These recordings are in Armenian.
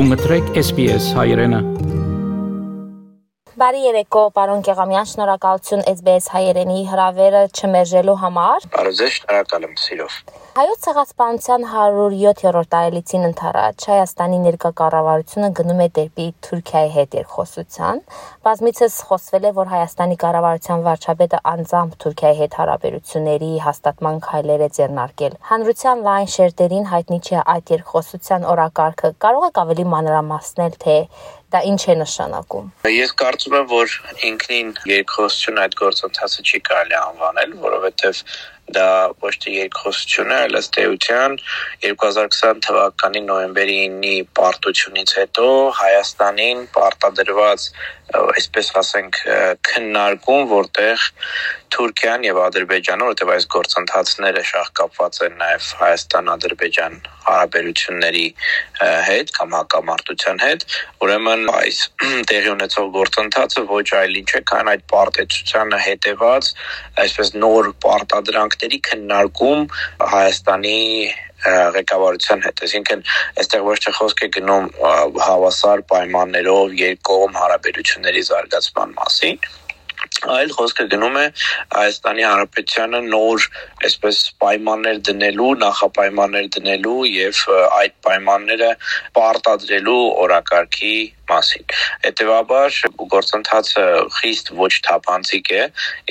Դու մտրեք SPS հայրենը։ Բարի երեկո, պարոն Գեղամյան, շնորհակալություն SBS հայերենի հրավերը չմերժելու համար։ Բարոզե, շնորհակալ եմ սիրով։ Հայոց ցեղասպանության 107-րդ տարելիցին ընթരാճ. Հայաստանի ներկա կառավարությունը գնում է դեպի Թուրքիայի հետ երկխոսության։ Բազմիցս խոսվել է, որ Հայաստանի կառավարության վարչապետը անձամբ Թուրքիայի հետ հարաբերությունների հաստատման քայլեր է ձեռնարկել։ Հանրության լայն շերտերին հայտնի չէ այդ երկխոսության օրակարգը։ Կարող եք ավելի մանրամասնել, թե դա ինչ է նշանակում։ Ես կարծում եմ, որ ինքնին երկխոսություն այդ գործընթացը չի կարելի անվանել, որովհետև դա ոչ թե երկխոսություն է, այլ ըստ էության 2020 թվականի նոյեմբերի 9-ի պարտությունից հետո Հայաստանին պարտադրված այսպես ասենք քննարկում, որտեղ Թուրքիան եւ Ադրբեջանը, որտեղ այս գործընթացները շահկապված են նաեւ Հայաստան-Ադրբեջան հարաբերությունների հետ կամ հակամարտության հետ, ուրեմն այս տեղի ունեցող գործընթացը ոչ այլ ինչ է, քան այդ պարտեցությանը հետեված այսպես նոր պարտադրանքների քննարկում Հայաստանի ղեկավարության հետ։ Այսինքն, այստեղ ոչ թե խոսք է գնում հավասար պայմաններով երկկողմ հարաբերությունների զարգացման մասին, այլ խոսքը գնում է Հայաստանի Հանրապետությանը նոր այսպես պայմաններ դնելու, նախապայմաններ դնելու եւ այդ պայմանները պարտադրելու օրակարգի մասին։ Հետևաբար գործընթացը խիստ ոչ թափանցիկ է՝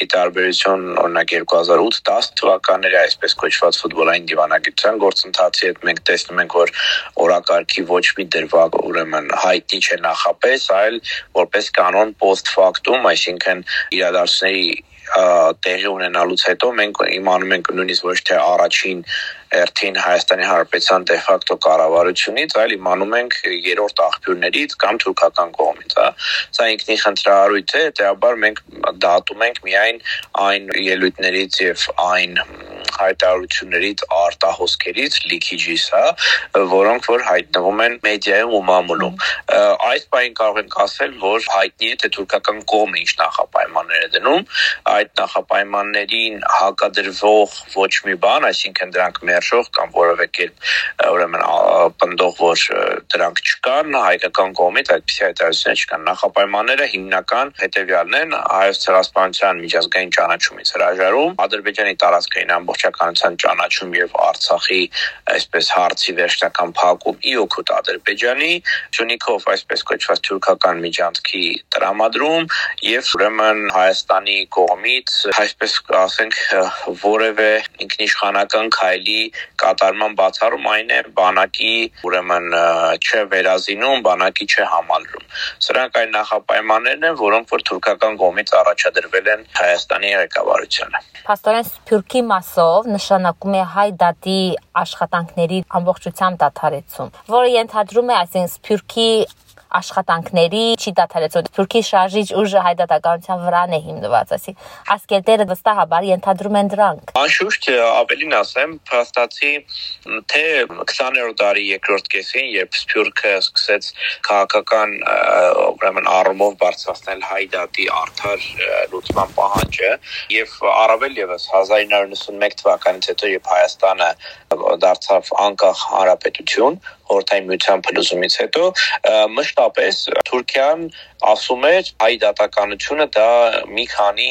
ի տարբերություն օրինակ 2008-10 թվականների այսպես կոչված ֆուտբոլային դիվանագիտության գործընթացի հետ մենք տեսնում ենք, որ օրակարգի ոչ մի դրվագ ուրեմն հայտնի չէ նախապես, այլ որպես կանոն post factum, այսինքն իրադարձությունների տեղի ունենալուց հետո մենք իմանում ենք նույնիսկ ոչ թե առաջին երթին Հայաստանի Հանրապետության դե ֆակտո կառավարությունից, այլ իմանում ենք երրորդ աղբյուրներից կամ թուրքական կողմից, հա։ Սա ինքնին խնդրահարույց է, դեպաբար մենք դատում ենք միայն այն ելույթներից եւ այն հայտարարություններից արտահոսքերից լիքիջից, հա, որոնք որ հայտնվում են մեդիայում ու մամուլում։ Այս բանին կարող ենք ասել, որ հայտնի է թե թուրքական կողմը ինչ նախապայմաններ է դնում, այդ նախապայմաններին հակադրվող ոչ մի բան, այսինքն դրանք մերժող կամ որևէ կերպ ուրեմն պնդող, որ դրանք չկան, հայկական կողմից այդպիսի հայտարարություններ չկան։ Նախապայմանները հիմնական հետևյալն են՝ հայոց ցեղասպանության միջազգային ճանաչումից հրաժարում, Ադրբեջանի տարածքային ամբողջականության ճանաչում եւ Արցախի այսպես հարցի վերջնական փակում ի օգուտ Ադրբեջանի, Շունիկով այսպես կոչված թուրքական միջանցքի տրամադրում եւ ուրեմն Հայաստանի կողմից այսպես ասենք որևէ ինքնիշխանական քայլի կատարման բացառում այն է բանակի ուրեմն չէ վերազինում, բանակի չէ համալրում։ Սրանք այն նախապայմաններն են, որոնք որ թուրքական կողմից առաջադրվել են Հայաստանի ղեկավարությանը։ Փաստորեն Սփյուռքի մասով նշանակում է հայ դատի աշխատանքների ամբողջությամբ դադարեցում, որը ենթադրում է այսինքն Սփյուռքի աշխատանքների չի դադարեցնում։ Թուրքի շարժիչ ուժը հայդատականության վրան է հիմնված, ասի ասկերտերը վստահաբար ենթադրում են դրանք։ Անշուշտ ավելին ասեմ, փաստացի թե 20-րդ դարի երկրորդ կեսին, երբ Սփյուռքը սկսեց քաղաքական ուրեմն առումով բարձրացնել հայդատի արդար լուծման պահանջը եւ առավել եւս 1991 թվականից հետո երբ Հայաստանը դարձավ անկախ հանրապետություն, խորհրդային միության փլուզումից հետո մշտապես Թուրքիան ասում էր հայ դատականությունը դա մի քանի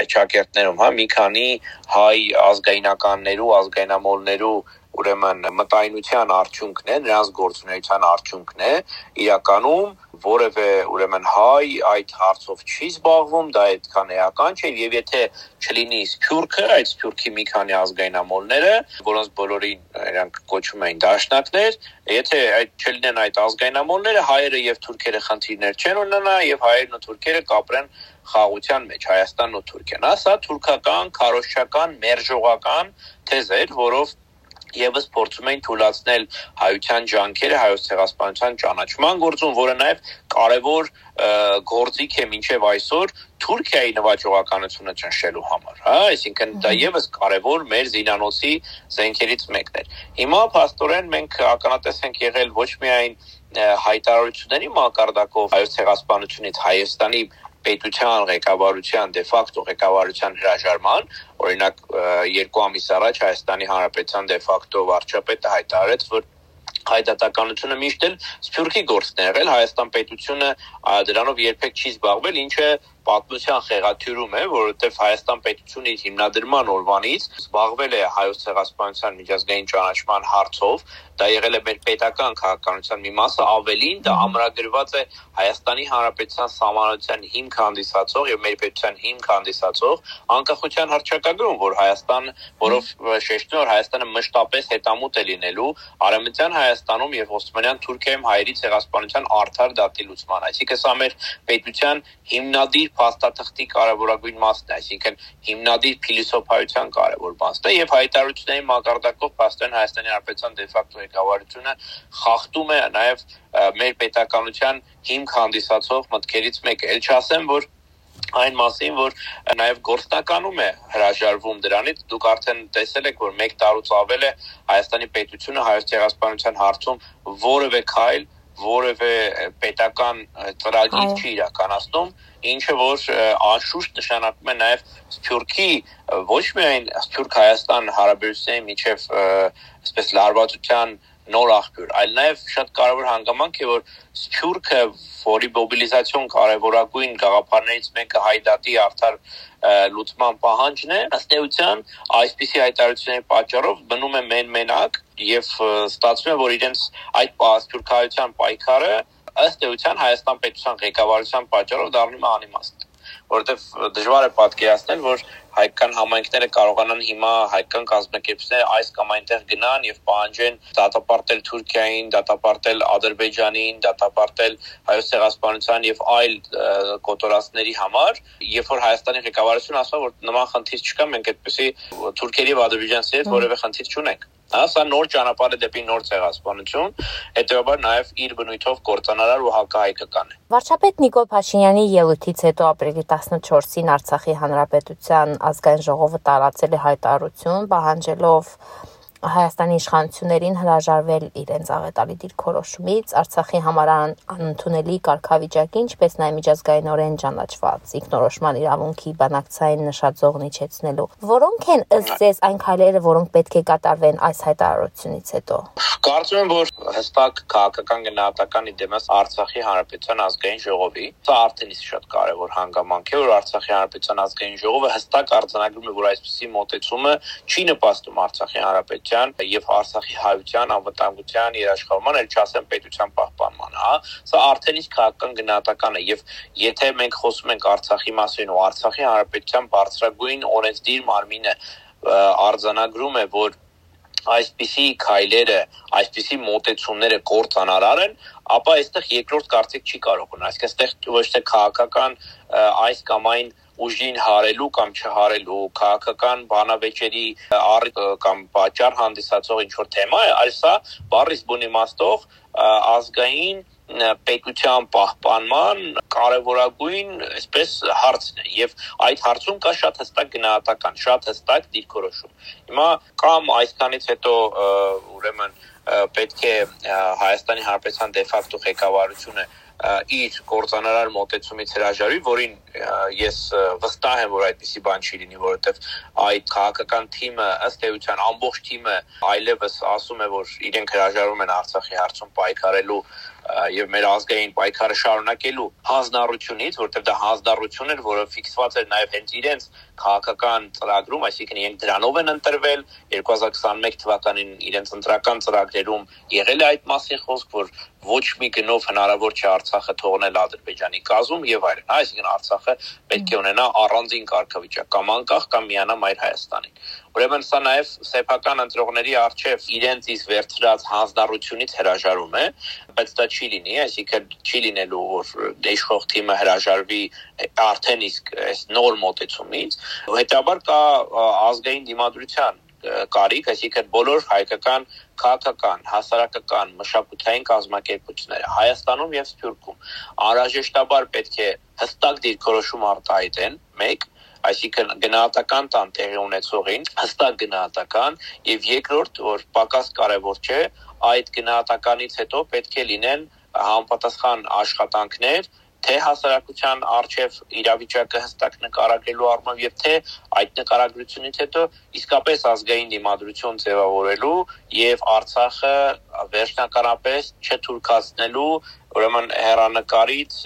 այդ ճակերտներում, հա, մի քանի հայ ազգայնականներու, ազգայնամոլներու ուրեմն մտայնության արդյունքն է, նրանց գործունեության արդյունքն է, իրականում որևէ ուրեմն հայ այդ հարցով չի զբաղվում, դա այդքան էական չէ եւ եթե չլինի սփյուռքը, այդ սփյուռքի մի քանի ազգայնամոլները, որոնց բոլորին իրանք կոչում էին դաշնակներ, եթե այդ չլինեն այդ ազգայնամոլները, հայերը եւ թուրքերը խնդիրներ չեն ունենա եւ հայերն ու թուրքերը կապրեն խաղության մեջ Հայաստանն ու Թուրքիան։ Ասա թուրքական, քարոշչական, մերժողական թեզ էր, որով եւս փորձում էին թույլատրել հայության ջանքերը հայոց ցեղասպանության ճանաչման գործում, որը նաեւ կարևոր գործիք է մինչև այսօր Թուրքիայի նվաճողականությունը ճնշելու համար, հա, այսինքն դա եւս կարևոր մեր զինանոցի զենքերից մեկն էր։ Հիմա փաստորեն մենք ականատես ենք եղել ոչ միայն հայտարարությունների մակարդակով հայոց ցեղասպանությունից Հայաստանի պետության ղեկավարության դե ֆակտո ղեկավարության հրաժարման, օրինակ երկու ամիս առաջ Հայաստանի Հանրապետության դե ֆակտո վարչապետը հայտարարեց, որ հայդատականությունը միշտ էլ Սփյուռքի գործն է եղել Հայաստան պետությունը դրանով երբեք չի զբաղվել ինչը պատմության խեղաթյուրում է, որովհետև Հայաստան պետությունը իր հիմնադրման օրվանից զբաղվել է հայոց ցեղասպանության միջազգային ճանաչման հարցով, դա եղել է մեր պետական քաղաքականության մի մասը, ավելին դա ամրագրված է Հայաստանի Հանրապետության սահմանության հիմք հանդիսացող եւ մեր պետության հիմք հանդիսացող անկախության հռչակագրում, որ Հայաստան, որով շեշտում որ Հայաստանը մշտապես հետամուտ է լինելու Արեմտյան Հայաստանում եւ Օսմանյան Թուրքիայում հայերի ցեղասպանության արդար դատի լուծման։ Այսինքն սա մեր պետության հիմնադիր փաստաթղթի կարևորագույն մասն է, այսինքն հիմնադիր փիլիսոփայության կարևոր մասն է եւ հայտարարությունների մակարդակով փաստորեն Հայաստանի Հանրապետության դե ֆակտո ղեկավարությունը խախտում է նաեւ մեր պետականության հիմք հանդիսացող մտքերից մեկը։ Էլ չասեմ, որ այն մասին, որ նաև գործնականում է հրաժարվում դրանից, դուք արդեն տեսել եք, որ 1 տարուց ավել է Հայաստանի պետությունը հայոց ցեղասպանության հարցում որևէ քայլ որևէ պետական ծրագիր չի իրականացնում, ինչը որ անշուշտ նշանակում է նաև Սփյուռքի ոչ միայն Սփյուռք-Հայաստան հարաբերությունների միջև այսպես լարվածության նոր աղբյուր, այլ նաև շատ կարևոր հանգամանք է, որ Սփյուռքը, որի մոբիլիզացիոն կարևորագույն գաղափարներից մեկը հայդատի արդար լուծման պահանջն է, ըստ էության այսպիսի հայտարարությունների պատճառով մնում է մեն-մենակ եւ ստացվում է, որ իրենց այդ սփյուռքայության պայքարը ըստ էության Հայաստան պետության ղեկավարության պատճառով դառնում է անիմաստ որովհետև դժվար է պատկերացնել, որ հայկական համայնքները կարողանան հիմա հայկական կազմակերպությունները այս կամ այնտեղ գնան եւ պահանջեն դատապարտել Թուրքիային, դատապարտել Ադրբեջանին, դատապարտել հայոց ցեղասպանության եւ այլ կոտորածների համար, երբ որ Հայաստանի ղեկավարությունը ասում է, որ նման խնդիր չկա, մենք այդպեսի Թուրքերի եւ Ադրբեջանցի հետ որևէ խնդիր չունենք։ Հա, սա նոր ճանապարհ է դեպի նոր ցեղասպանություն, հետեւաբար նաև իր բնույթով կորցանարար ու հակահայկական է։ Վարչապետ Նիկոլ Փաշինյանի ելույթից հետո ապրիլի 14-ին Արցախի Հանրապետության ազգային ժողովը տարածել է հայտարարություն, պահանջելով Հայաստանի իշխանություններին հրաժարվել իրենց աղետալի դիրքորոշումից Արցախի համար անընդունելի կարգավիճակի, ինչպես նաև միջազգայինորեն ճանաչված ինքնորոշման իրավունքի բանակցային նշաձողն իջեցնելու։ Որոնք են ըստ ձեզ այն քայլերը, որոնք պետք է կատարվեն այս հայտարարությունից հետո։ Կարծում եմ, որ հստակ քաղաքական գնահատականի դեմս Արցախի Հանրապետության ազգային ժողովի, սա արդեն իսկ շատ կարևոր հանգամանք է, որ Արցախի Հանրապետության ազգային ժողովը հստակ արձանագրում է, որ այսպիսի մոտեցումը չի նպաստում Արցախի Հանրապետության պետության եւ Արցախի հայության անվտանգության երաշխավորման, ել չասեմ պետության պահպանման, հա։ Սա արդեն իսկ քաղաքական գնահատական է եւ եթե մենք խոսում ենք Արցախի մասին ու Արցախի հանրապետության բարձրագույն օրենսդիր մարմինը արձանագրում է, որ այսպիսի քայլերը, այսպիսի մոտեցումները կորցանարար են, ապա այստեղ երկրորդ կարծիք չի կարող ունենալ։ Այսինքն այստեղ ոչ թե քաղաքական այս կամ այն ուժին հարելու կամ չհարելու քաղաքական բանավեճերի առիթ կամ պատճառ հանդիսացող ինչ որ թեմա է, այլ սա բառից բուն իմաստով ազգային պետության պահպանման կարևորագույն այսպես հարցն է եւ այդ հարցում կա շատ հստակ գնահատական, շատ հստակ դիրքորոշում։ Հիմա կամ այսքանից հետո ուրեմն պետք է Հայաստանի Հանրապետության դե ֆակտո ղեկավարությունը իր կորցանարար մոտեցումից հրաժարվի, որին ես վստահ եմ, որ այդպիսի բան չի լինի, որովհետև այդ քաղաքական թիմը ըստ էության ամբողջ թիմը այլևս ասում է, որ իրենք հրաժարվում են Արցախի հարցում պայքարելու եւ մեր ազգային պայքարը շարունակելու հանձնառությունից, որտեղ դա հանձնառություն էր, որը ֆիքսված էր նաեւ հենց իրենց քաղաքական ծրագրում, այսինքն իրենք դրանով են ընտրվել 2021 թվականին իրենց ընտրական ծրագրերում եղել է այդ մասին խոսք, որ ոչ մի գնով հնարավոր չէ Արցախը թողնել Ադրբեջանի կազմում եւ այլն։ Այսինքն Արցախը պետք է ունենա առանձին կարգավիճակ կամ անկախ կամ միանա Մայր Հայաստանին։ Ուրեմն սա նաև սեփական ընտրողների արժև իրենց իսկ վերցրած հանձնառությունից հրաժարում է, բայց դա չի լինի, այսինքն չի լինելու որ դեշխող թիմը հրաժարվի արդեն իսկ այս նոր մոտեցումից։ Հետաբար կա ազգային դիմադրության կարիք, այսինքն բոլոր հայկական քաղաքական, հասարակական, մշակութային կազմակերպությունները Հայաստանում եւ Սփյուռքում անհրաժեշտաբար պետք է հստակ դիրքորոշում արտահայտեն, 1 այսինքն գնահատական տան տեղի ունեցողին, հստակ գնահատական եւ երկրորդ, որ պակաս կարևոր չէ, այդ գնահատականից հետո պետք է լինեն համապատասխան աշխատանքներ թե հասարակության արժև իրավիճակը հստակ նկարագրելու առումով եւ թե այդ նկարագրությունից հետո իսկապես ազգային դիմադրություն ձևավորելու եւ Արցախը վերջնականապես չթուրքացնելու ուրեմն հերանեկարից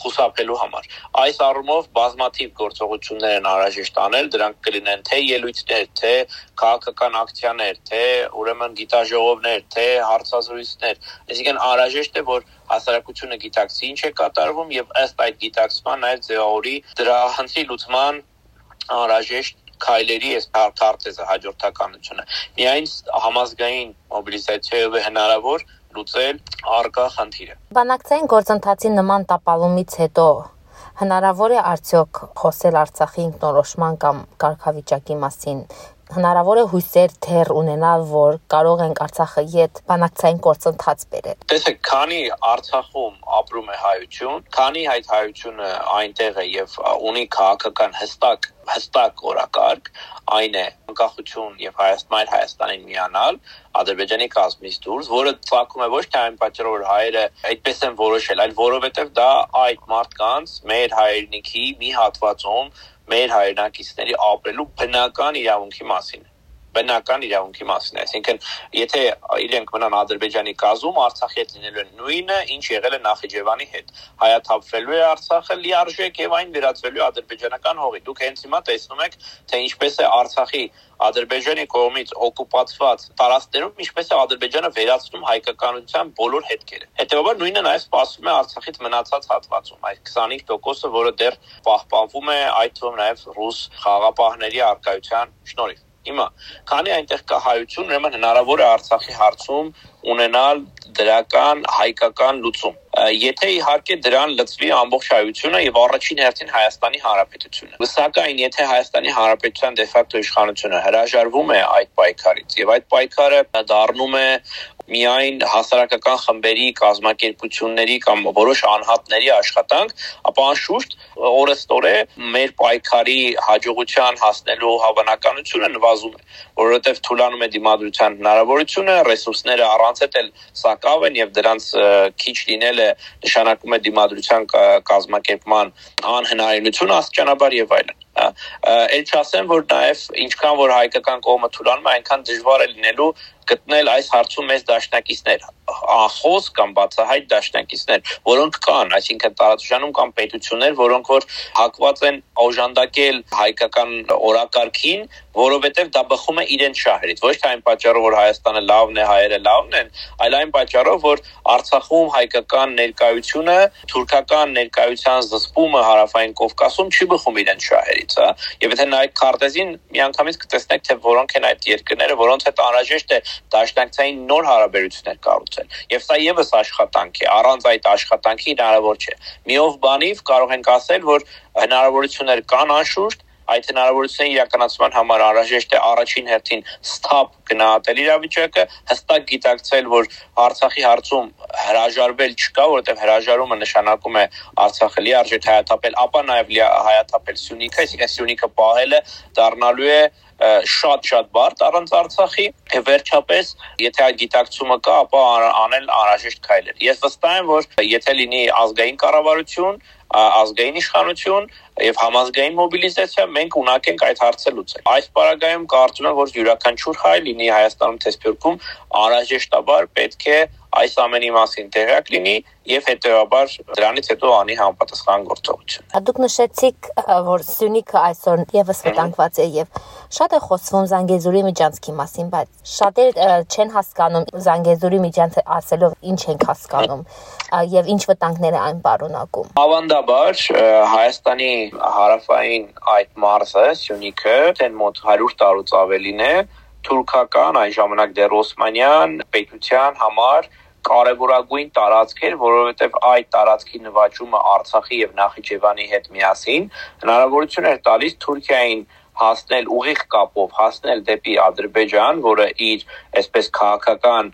խուսափելու համար։ Այս առումով բազմաթիվ գործողություններ են անհրաժեշտ անել, դրանք կլինեն թե ելույթներ, թե քաղաքական ակցիաներ, թե ուրեմն գիտաժողովներ, թե հարցազրույցներ։ Այսինքն անհրաժեշտ է, որ հասարակությունը գիտակցի ինչ է կատարվում եւ ըստ այդ գիտակցման նաև ձևավորի դրա հանցի լուծման անհրաժեշտ քայլերի այս քարտեզը հաջորդականությունը։ Միայն համազգային մոբիլիզացիայով է հնարավոր լուծել արկա խնդիրը։ Բանակցային գործընթացի նման տապալումից հետո հնարավոր է արդյոք խոսել Արցախի ինքնորոշման կամ կարգավիճակի մասին հնարավոր է հույսեր թեր ունենալ, որ կարող ենք Արցախը յետ բանակցային գործընթաց բերել։ Տեսեք, քանի Արցախում ապրում է հայություն, քանի այդ հայությունը այնտեղ է եւ ունի քաղաքական հստակ հստակ օրակարգ, այն է անկախություն եւ Հայաստան Հայաստանին միանալ Ադրբեջանի կազմից դուրս, որը ցակում է ոչ թե այն պատճառով, որ հայերը այդպես են որոշել, այլ որովհետեւ դա այդ մարդկանց մեր հայրենիքի մի հատվածում մեր հայրենակիցների ապրելու բնական իրավունքի մասին բնական իրավունքի մասին, այսինքն եթե իրենք մնան Ադրբեջանի կազում, Արցախի հետ լինելու են նույնը, ինչ եղել է Նախիջևանի հետ։ Հայաթափվելու է Արցախը լիարժեք եւ այն վերածվելու է ադրբեջանական հողի։ Դուք հենց հիմա տեսնում եք, թե ինչպես է Արցախի Ադրբեջանի կողմից օկուպացված տարածքներում ինչպես է Ադրբեջանը վերացնում հայկականության բոլոր հետքերը։ Հետևաբար նույնը նաև սպասվում է Արցախից մնացած հատվածում, այդ 25%-ը, որը դեռ պահպանվում է, այդ թվում նաև ռուս խաղապահների արկայության շնորհիվ։ Հիմա, քանի այնտեղ կա հայություն, ուրեմն հնարավոր է Արցախի հարցում ունենալ դրական հայկական լուծում։ Եթե իհարկե դրան լծվի ամբողջ հայությունը եւ առաջին հերթին Հայաստանի Հանրապետությունը։ Սակայն եթե Հայաստանի Հանրապետության դեֆակտո իշխանությունը հրաժարվում է այդ պայքարից եւ այդ պայքարը դառնում է միայն հասարակական խմբերի, կազմակերպությունների կամ որոշ անհատների աշխատանք, ապա անշուշտ օրստորե մեր պայքարի հաջողության հասնելու հավանականությունը նվազում է, որովհետև թուլանում է դիմադրության հնարավորությունը, ռեսուրսները առանց էլ սակավ են եւ դրանց քիչ լինելը նշանակում է դիմադրության կազմակերպման անհնարինություն աստիճանաբար եւ այլն էլ չասեմ որ նաև ինչքան որ հայկական կողմը թույլանում է այնքան դժվար է լինելու գտնել այս հարցում մեծ դաշնակիցներ ախոս կամ բացահայտ դաշնակիցներ որոնք կան այսինքն տարածաշրջանում կան պետություններ որոնք որ հակված են օժանդակել հայկական օրակարգին որովհետև դա բխում է իրենց շահերից ոչ թե այն պատճառով որ Հայաստանը լավն է հայերը լավն են այլ այն պատճառով որ Արցախում հայկական ներկայությունը թուրքական ներկայության զսպումը հարավային Կովկասում չի բխում իրենց շահերից հա եւ եթե նայեք քարտեզին միանգամից կտեսնեք թե որոնք են այդ երկրները որոնց հետ անհրաժեշտ է դաշնակցային նոր հարաբերություններ կառուցել։ Եվ սա եւս աշխատանք է, առանց այդ աշխատանքի հնարավոր չէ։ Միով բանիվ կարող ենք ասել, որ հնարավորություններ կան անշուշտ, այդ հնարավորությունների իրականացման համար անհրաժեշտ է առաջին հերթին ստապ գնահատել իրավիճակը, հստակ գիտակցել, որ Արցախի հարցում հրաժարվել չկա, որովհետև հրաժարումը նշանակում է Արցախը լիարժեք հայաթափել, ապա նաև հայաթափել Սյունիքը, այսինքն Սյունիքը պահելը դառնալու է շատ-շատ բարդ առանց Արցախի եւ վերջապես եթե այդ գիտակցումը կա, ապա անել անհրաժեշտ քայլեր։ Ես վստահ եմ, որ եթե լինի ազգային կառավարություն, ազգային իշխանություն եւ համազգային մոբիլիզացիա մենք ունակ ենք այդ հարցը լուծել։ Այս պարագայում կարծում եմ, որ յուրաքանչյուր հայ լինի Հայաստանում թե Սփյուռքում անհրաժեշտաբար պետք է այս ամենի մասին տեղյակ լինի եւ հետեւաբար դրանից հետո անի համապատասխան գործողություն։ Դուք նշեցիք, որ Սյունիքը այսօր եւս վտանգված է եւ շատ է խոսվում Զանգեզուրի միջանցքի մասին, բայց շատեր չեն հասկանում Զանգեզուրի միջանցը ասելով ինչ ենք հասկանում եւ ինչ վտանգներ է այն պարունակում։ Ավանդաբար Հայաստանի հարավային այդ մարզը Սյունիքը դեն մոտ 100 տարուց ավելին է թուրքական այն ժամանակ դեռ Օսմանյան պետության համար կարևորագույն տարածք էր, որովհետև այդ տարածքի նվաճումը Արցախի եւ Նախիջևանի հետ միասին հնարավորություն էր տալիս Թուրքիային հասնել ուղիղ կապով հասնել դեպի Ադրբեջան, որը իր այսպես քաղաքական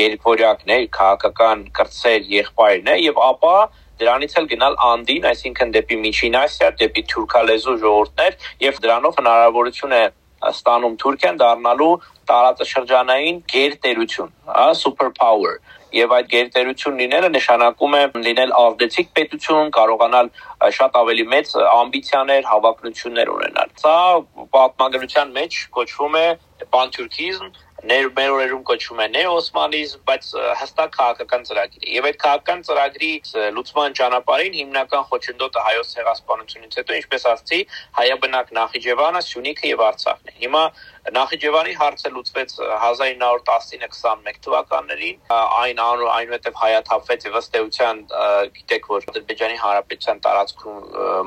երկվորյակն է, քաղաքական կրծեր եղբայրն է եւ ապա դրանից էլ գնալ Անդին, այսինքն դեպի Միջին Ասիա, դեպի թուրքալեզու ժողովուրդներ եւ դրանով հնարավորություն է ստանում Թուրքիան դառնալու տարածաշրջանային գերտերություն, հա, super power եւ այդ գերտերություն լինելը նշանակում է լինել ազդեցիկ պետություն, կարողանալ շատ ավելի մեծ ամբիցիաներ, հավակնություններ ունենալ։ Սա պատմագրության մեջ կոչվում է պանթուրքիզմ, ներ մեր օրերում կոչվում է նեոսմանիզմ, բայց հստակ քաղաքական ծրագիր է։ Եվ այդ քաղաքական ծրագրի լուծման ճանապարհին հիմնական խոչընդոտը հայոց ցեղասպանությունից հետո, ինչպես ասացի, հայաբնակ Նախիջևանը, Սյունիքը եւ Արցախն է։ Հիմա Նախիջևանի հարցը լուծվեց 1919-21 թվականներին, այն այնուհետև հայաթափվեց եւ ըստ էության գիտեք որ Ադրբեջանի Հանրապետության տարածքում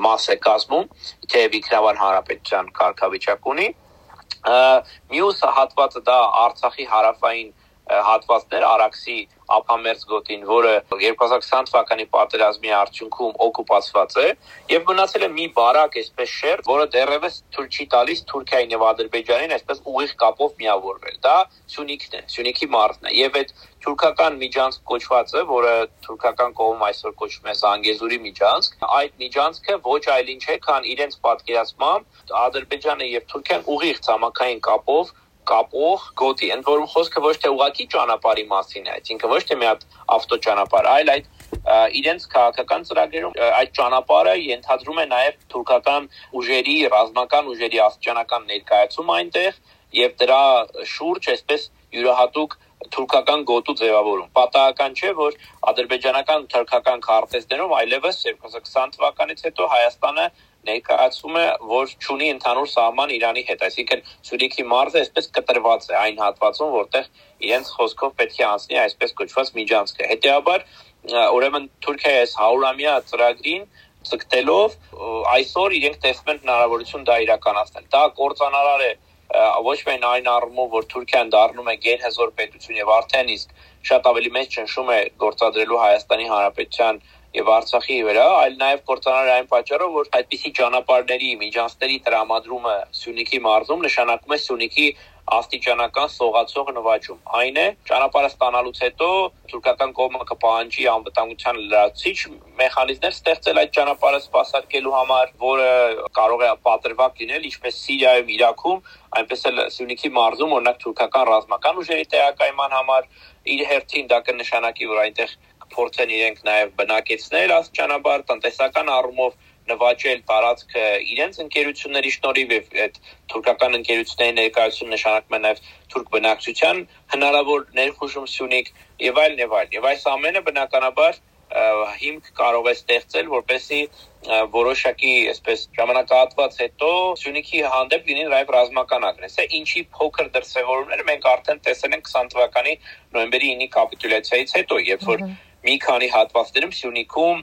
մաս է կազմում, թեև ինքնավար հանրապետության կարգավիճակ ունի Մյուս հատվածը դա Արցախի հարավային հատվածներ Արաքսի ափամերձ գոտին, որը 2020 թվականի պատերազմի արդյունքում օկուպացված է եւ մնացել է մի բարակ այսպես շերտ, որը դեռևս թույլ չի տալիս Թուրքիային եւ Ադրբեջանին այսպես ուղիղ կապով միավորվել։ Դա Սյունիքն է, Սյունիքի մարզն է եւ այդ թուրքական միջանցք կոչվածը, որը թուրքական կողմում այսօր կոչվում է Զանգեզուրի միջանցք, այդ միջանցքը ոչ այլ ինչ է, քան իրենց պատկերացմամբ Ադրբեջանը եւ Թուրքիան ուղիղ ցամաքային կապով կապող գոտի, ընդ որում խոսքը ոչ թե ուղակի ճանապարհի մասին է, այսինքն ոչ թե մի հատ ավտոճանապարհ, այլ այդ իրենց քաղաքական ծրագրերում այդ ճանապարհը ենթադրում է նաև թուրքական ուժերի, ռազմական ուժերի աստիճանական ներկայացում այնտեղ եւ դրա շուրջ այսպես յուրահատուկ թուրքական գոտու ձևավորում։ Պատահական չէ, որ ադրբեջանական թուրքական քարտեզներում այլևս 2020 թվականից հետո Հայաստանը ներկայացվում է, որ ճունի ընդհանուր սահման Իրանի հետ, այսինքն Սյունիքի մարզը այսպես կտրված է այն հատվածում, որտեղ իրենց խոսքով պետք է անցնի այսպես կոչված միջանցքը։ Հետևաբար, ուրեմն Թուրքիայի այս 100-ամյա ծրագրին ցկտելով այսօր իրենք տեսնում են հնարավորություն դա իրականացնել։ Դա կորցանարար է ոչ միայն այն առումով, որ Թուրքիան դառնում է գերհզոր պետություն եւ արդեն իսկ շատ ավելի մեծ ճնշում է գործադրելու Հայաստանի Հանրապետության եւ Արցախի վրա, այլ նաեւ կորցանար այն պատճառով, որ այդպիսի ճանապարհների, միջանցքերի տրամադրումը Սյունիքի մարզում նշանակում է Սյունիքի աստիճանական սողացող նվաճում։ Այն է, ճանապարհը ստանալուց հետո թուրքական կողմը կպահանջի անվտանգության լրացուցիչ մեխանիզմներ ստեղծել այդ ճանապարհը սպասարկելու համար, որը կարող է պատրվակ լինել ինչպես Սիրիայում, Իրաքում, այնպես էլ Սյունիքի մարզում, օրինակ թուրքական ռազմական ուժերի տեղակայման համար իր հերթին դա կնշանակի, որ այնտեղ փորձեն իրենք նաև բնակեցնել աստիճանաբար տնտեսական առումով նվաճել տարածքը իրենց ընկերությունների շնորհիվ եւ այդ թուրքական ընկերությունների ներկայություն նշանակում է նաեւ թուրք բնակչության հնարավոր ներխուժում Սյունիք եւ այլն եւ այլն եւ այս ամենը բնականաբար հիմք կարող է ստեղծել, որպեսի որոշակի, այսպես ժամանակահատված հետո Սյունիքի հանդեպ լինի նաև ռազմական ագրեսիա, ինչի փոքր դրսևորումները մենք արդեն տեսել ենք 20 թվականի նոյեմբերի 9-ի կապիտուլյացիայից հետո, երբ որ մի քանի հատվածներում Սյունիքում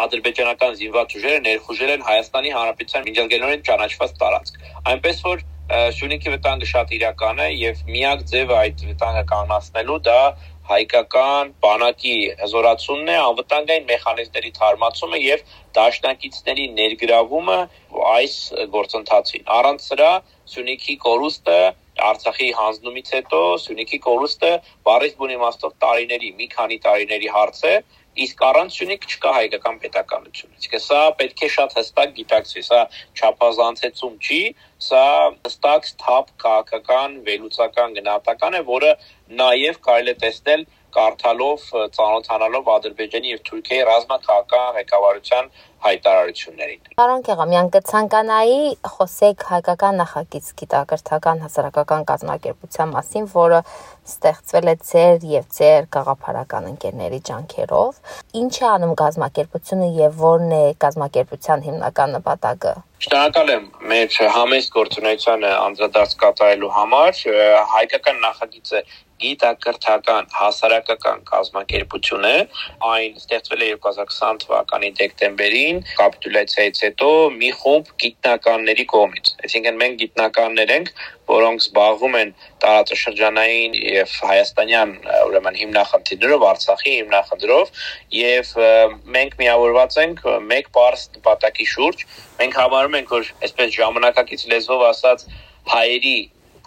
ադրբեջանական զինված ուժերը ներխուժել են Հայաստանի Հանրապետության միջազգայինորեն ճանաչված տարածք։ Այնպես որ Սյունիքի վտանգը շատ իրական է եւ միակ ձևը այդ վտանգը կանոնացնելու դա հայկական բանակի հզորացումն է, անվտանգային մեխանիզմների թարմացումը եւ դաշնակիցների ներգրավումը այս գործընթացին։ Առանց սրա Սյունիքի կորուստը Արցախի հանձնումից հետո Սյունիքի կորուստը բարից բուն իմաստով տարիների, մի քանի տարիների հարց է, իսկ առանց Սյունիք չկա հայկական պետականություն։ Իսկ սա պետք է շատ հստակ գիտակցվի, սա չափազանցեցում չի, սա հստակ սթափ քաղաքական վերլուծական գնահատական է, որը նաև կարելի է տեսնել կարդալով, ծանոթանալով Ադրբեջանի եւ Թուրքիայի ռազմաքաղաքական ղեկավարության հայտարարություններին։ Պարոն Կեղամյան, կցանկանայի խոսեք հայկական նախագիծ գիտակրթական հասարակական կազմակերպության մասին, որը ստեղծվել է ձեր եւ ձեր գաղափարական ընկերների ջանքերով։ Ինչ է անում գազམ་ակերպությունը եւ ո՞րն է գազམ་ակերպության հիմնական նպատակը։ Շնորհակալ եմ մեր համեստ գործունեությանը անդրադարձ կատարելու համար։ Հայկական նախագիծը գիտակրթական հասարակական կազմակերպություն է։ Այն ստեղծվել է 2020 թվականի դեկտեմբերին կապիտուլյացիայից հետո մի խումբ գիտնականների կողմից։ Այսինքն մենք գիտնականներ ենք, որոնք զբաղվում են տարածաշրջանային եւ հայաստանյան ուրեմն հիմնախնդիրներով, Արցախի հիմնախնդրով եւ մենք միավորված ենք մեկ բարձ նպատակի շուրջ։ Մենք համարում ենք, որ այսպես ժամանակակից լեզվով ասած հայերի,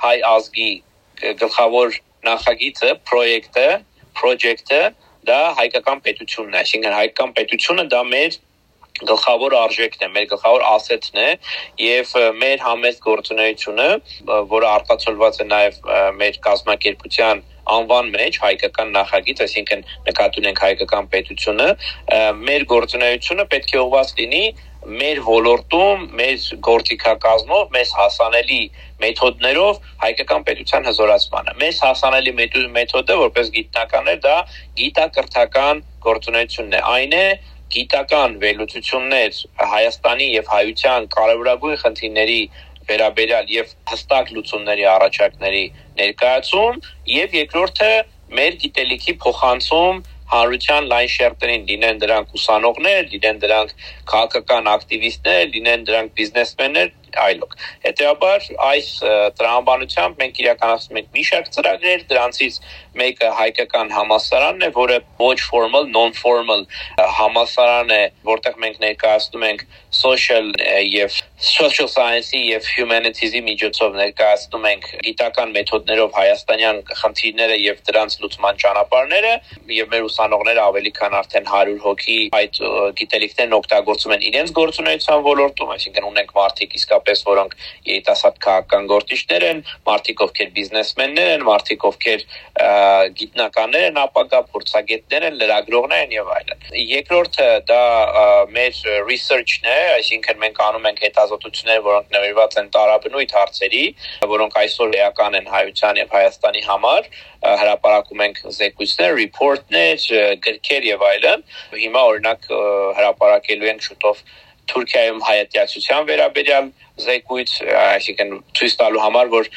հայ ազգի գլխավոր նախագիծը, պրոյեկտը, project-ը դա հայկական պետությունն է, այսինքն հայկական պետությունը դա մեր գլխավոր արժեքն է, մեր գլխավոր ասեթն է եւ մեր համեստ գործունեությունը, որը արտացոլված է նաեւ մեր կազմակերպության անվան մեջ հայկական նախագիծ, այսինքն նկատի ունենք հայկական պետությունը, մեր գործունեությունը պետք է ուղղված լինի մեր ոլորտում, մեր գործիքակազմով, մեզ հասանելի մեթոդներով հայկական պետության հզորացմանը։ Մեզ հասանելի մեթոդը, որպես գիտնականներ, դա գիտակրթական գործունեությունն է։ Այն է գիտական վերլուծություններ Հայաստանի եւ հայության կարևորագույն խնդիրների վերաբերյալ եւ հստակ լուծումների առաջարկների ներկայացում եւ երկրորդը մեր գիտելիքի փոխանցում հանրության լայն շերտերին, լինեն դրանք ուսանողներ, լինեն դրանք քաղաքական ակտիվիստներ, լինեն դրանք բիզնեսմեններ, այլոք։ Հետեւաբար այս տրամաբանությամբ մենք իրականացնում ենք մի շարք ծրագրեր, դրանցից մեկը հայկական համասարանն է, որը ոչ formal, non-formal համասարան է, որտեղ մենք ներկայացնում ենք social եւ social science-ի եւ humanities-ի միջոցով ներկայացնում ենք գիտական մեթոդներով հայաստանյան խնդիրները եւ դրանց լուծման ճանապարհները եւ մեր ուսանողները ավելի քան արդեն 100 հոգի այդ գիտելիքներն օգտագործում են իրենց գործունեության ոլորտում, այսինքն ունենք մարդիկ իսկապես հատկապես որոնք երիտասարդ քաղաքական գործիչներ են, մարդիկ ովքեր բիզնեսմեններ են, մարդիկ ովքեր գիտնականներ են, ապագա փորձագետներ են, լրագրողներ են եւ այլն։ Երկրորդը դա մեր research-ն է, այսինքն մենք անում ենք հետազոտություններ, որոնք նվիրված են տարաբնույթ հարցերի, որոնք այսօր էական են հայության եւ Հայաստանի համար հրապարակում ենք զեկույցներ, report-ներ, գրքեր եւ այլն։ Հիմա օրինակ հրապարակելու ենք շուտով Թուրքիայում հայատյացության վերաբերյալ զեկույց, այսինքն ցույց տալու համար, որ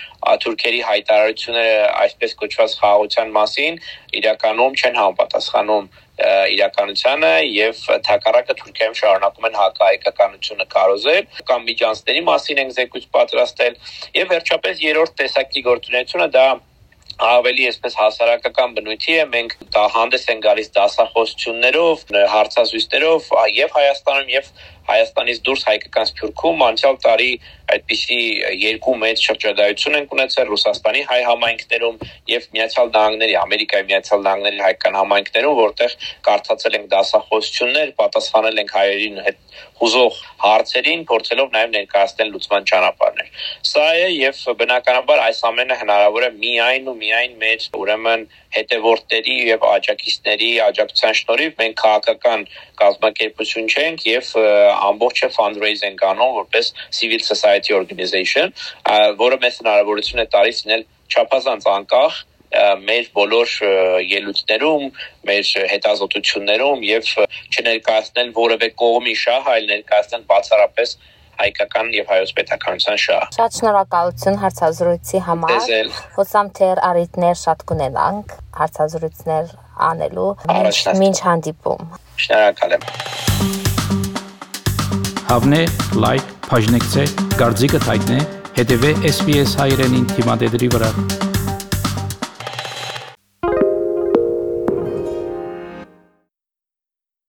թուրքերի հայտարարությունները այսպես կոչված խաղաղության մասին իրականում չեն համապատասխանում իրականությանը եւ թակարակը Թուրքիայում շարունակում են հակահայկականությունը կարոզել կամ միջանցների մասին են զեկույց պատրաստել եւ վերջապես երրորդ տեսակի գործունեությունը դա ավելի այսպես հասարակական բնույթի է մենք դա հանդես են գալիս դասախոսություններով հարցազրույցներով եւ Հայաստանում եւ Հայաստանից դուրս հայկական սփյուռքում անցյալ տարի այդպիսի երկու մեծ շրջադայություն են ունեցել Ռուսաստանի հայ համայնքներում եւ Միացյալ Նահանգների, Ամերիկայի Միացյալ Նահանգների հայկական համայնքներում, որտեղ կարդացել ենք դասախոսություններ, պատասխանել ենք հայերին հետ հուզող հարցերին, փորձելով նաեւ ներկայացնել լուծման ճանապարհներ։ Սա է եւ բնականաբար այս ամենը հնարավոր է միայն ու միայն մեր ուրեմն հետևորդների եւ աջակիցների աջակցության շնորհիվ մենք քաղաքական կազմակերպություն չենք եւ ամբողջը fundraise ենք անում որպես civil society organization, որը մեզ հնարավորություն է տալիս լինել չափազանց անկախ մեր բոլոր ելույթներում, մեր հետազոտություններում եւ չներկայացնել որևէ կողմի շահ, այլ ներկայացնել բացառապես հայկական եւ հայոց պետականության շահ։ Շատ շնորհակալություն հարցազրույցի համար։ Հուսամ թե առիթներ շատ կունենանք հարցազրույցներ անելու։ Մինչ հանդիպում։ Շնորհակալ եմ։ Հավնե, լայք, բաժնեկցե, դարձիկը թայտնե, հետեւե SPS հայրենին թիմադեդի վրա։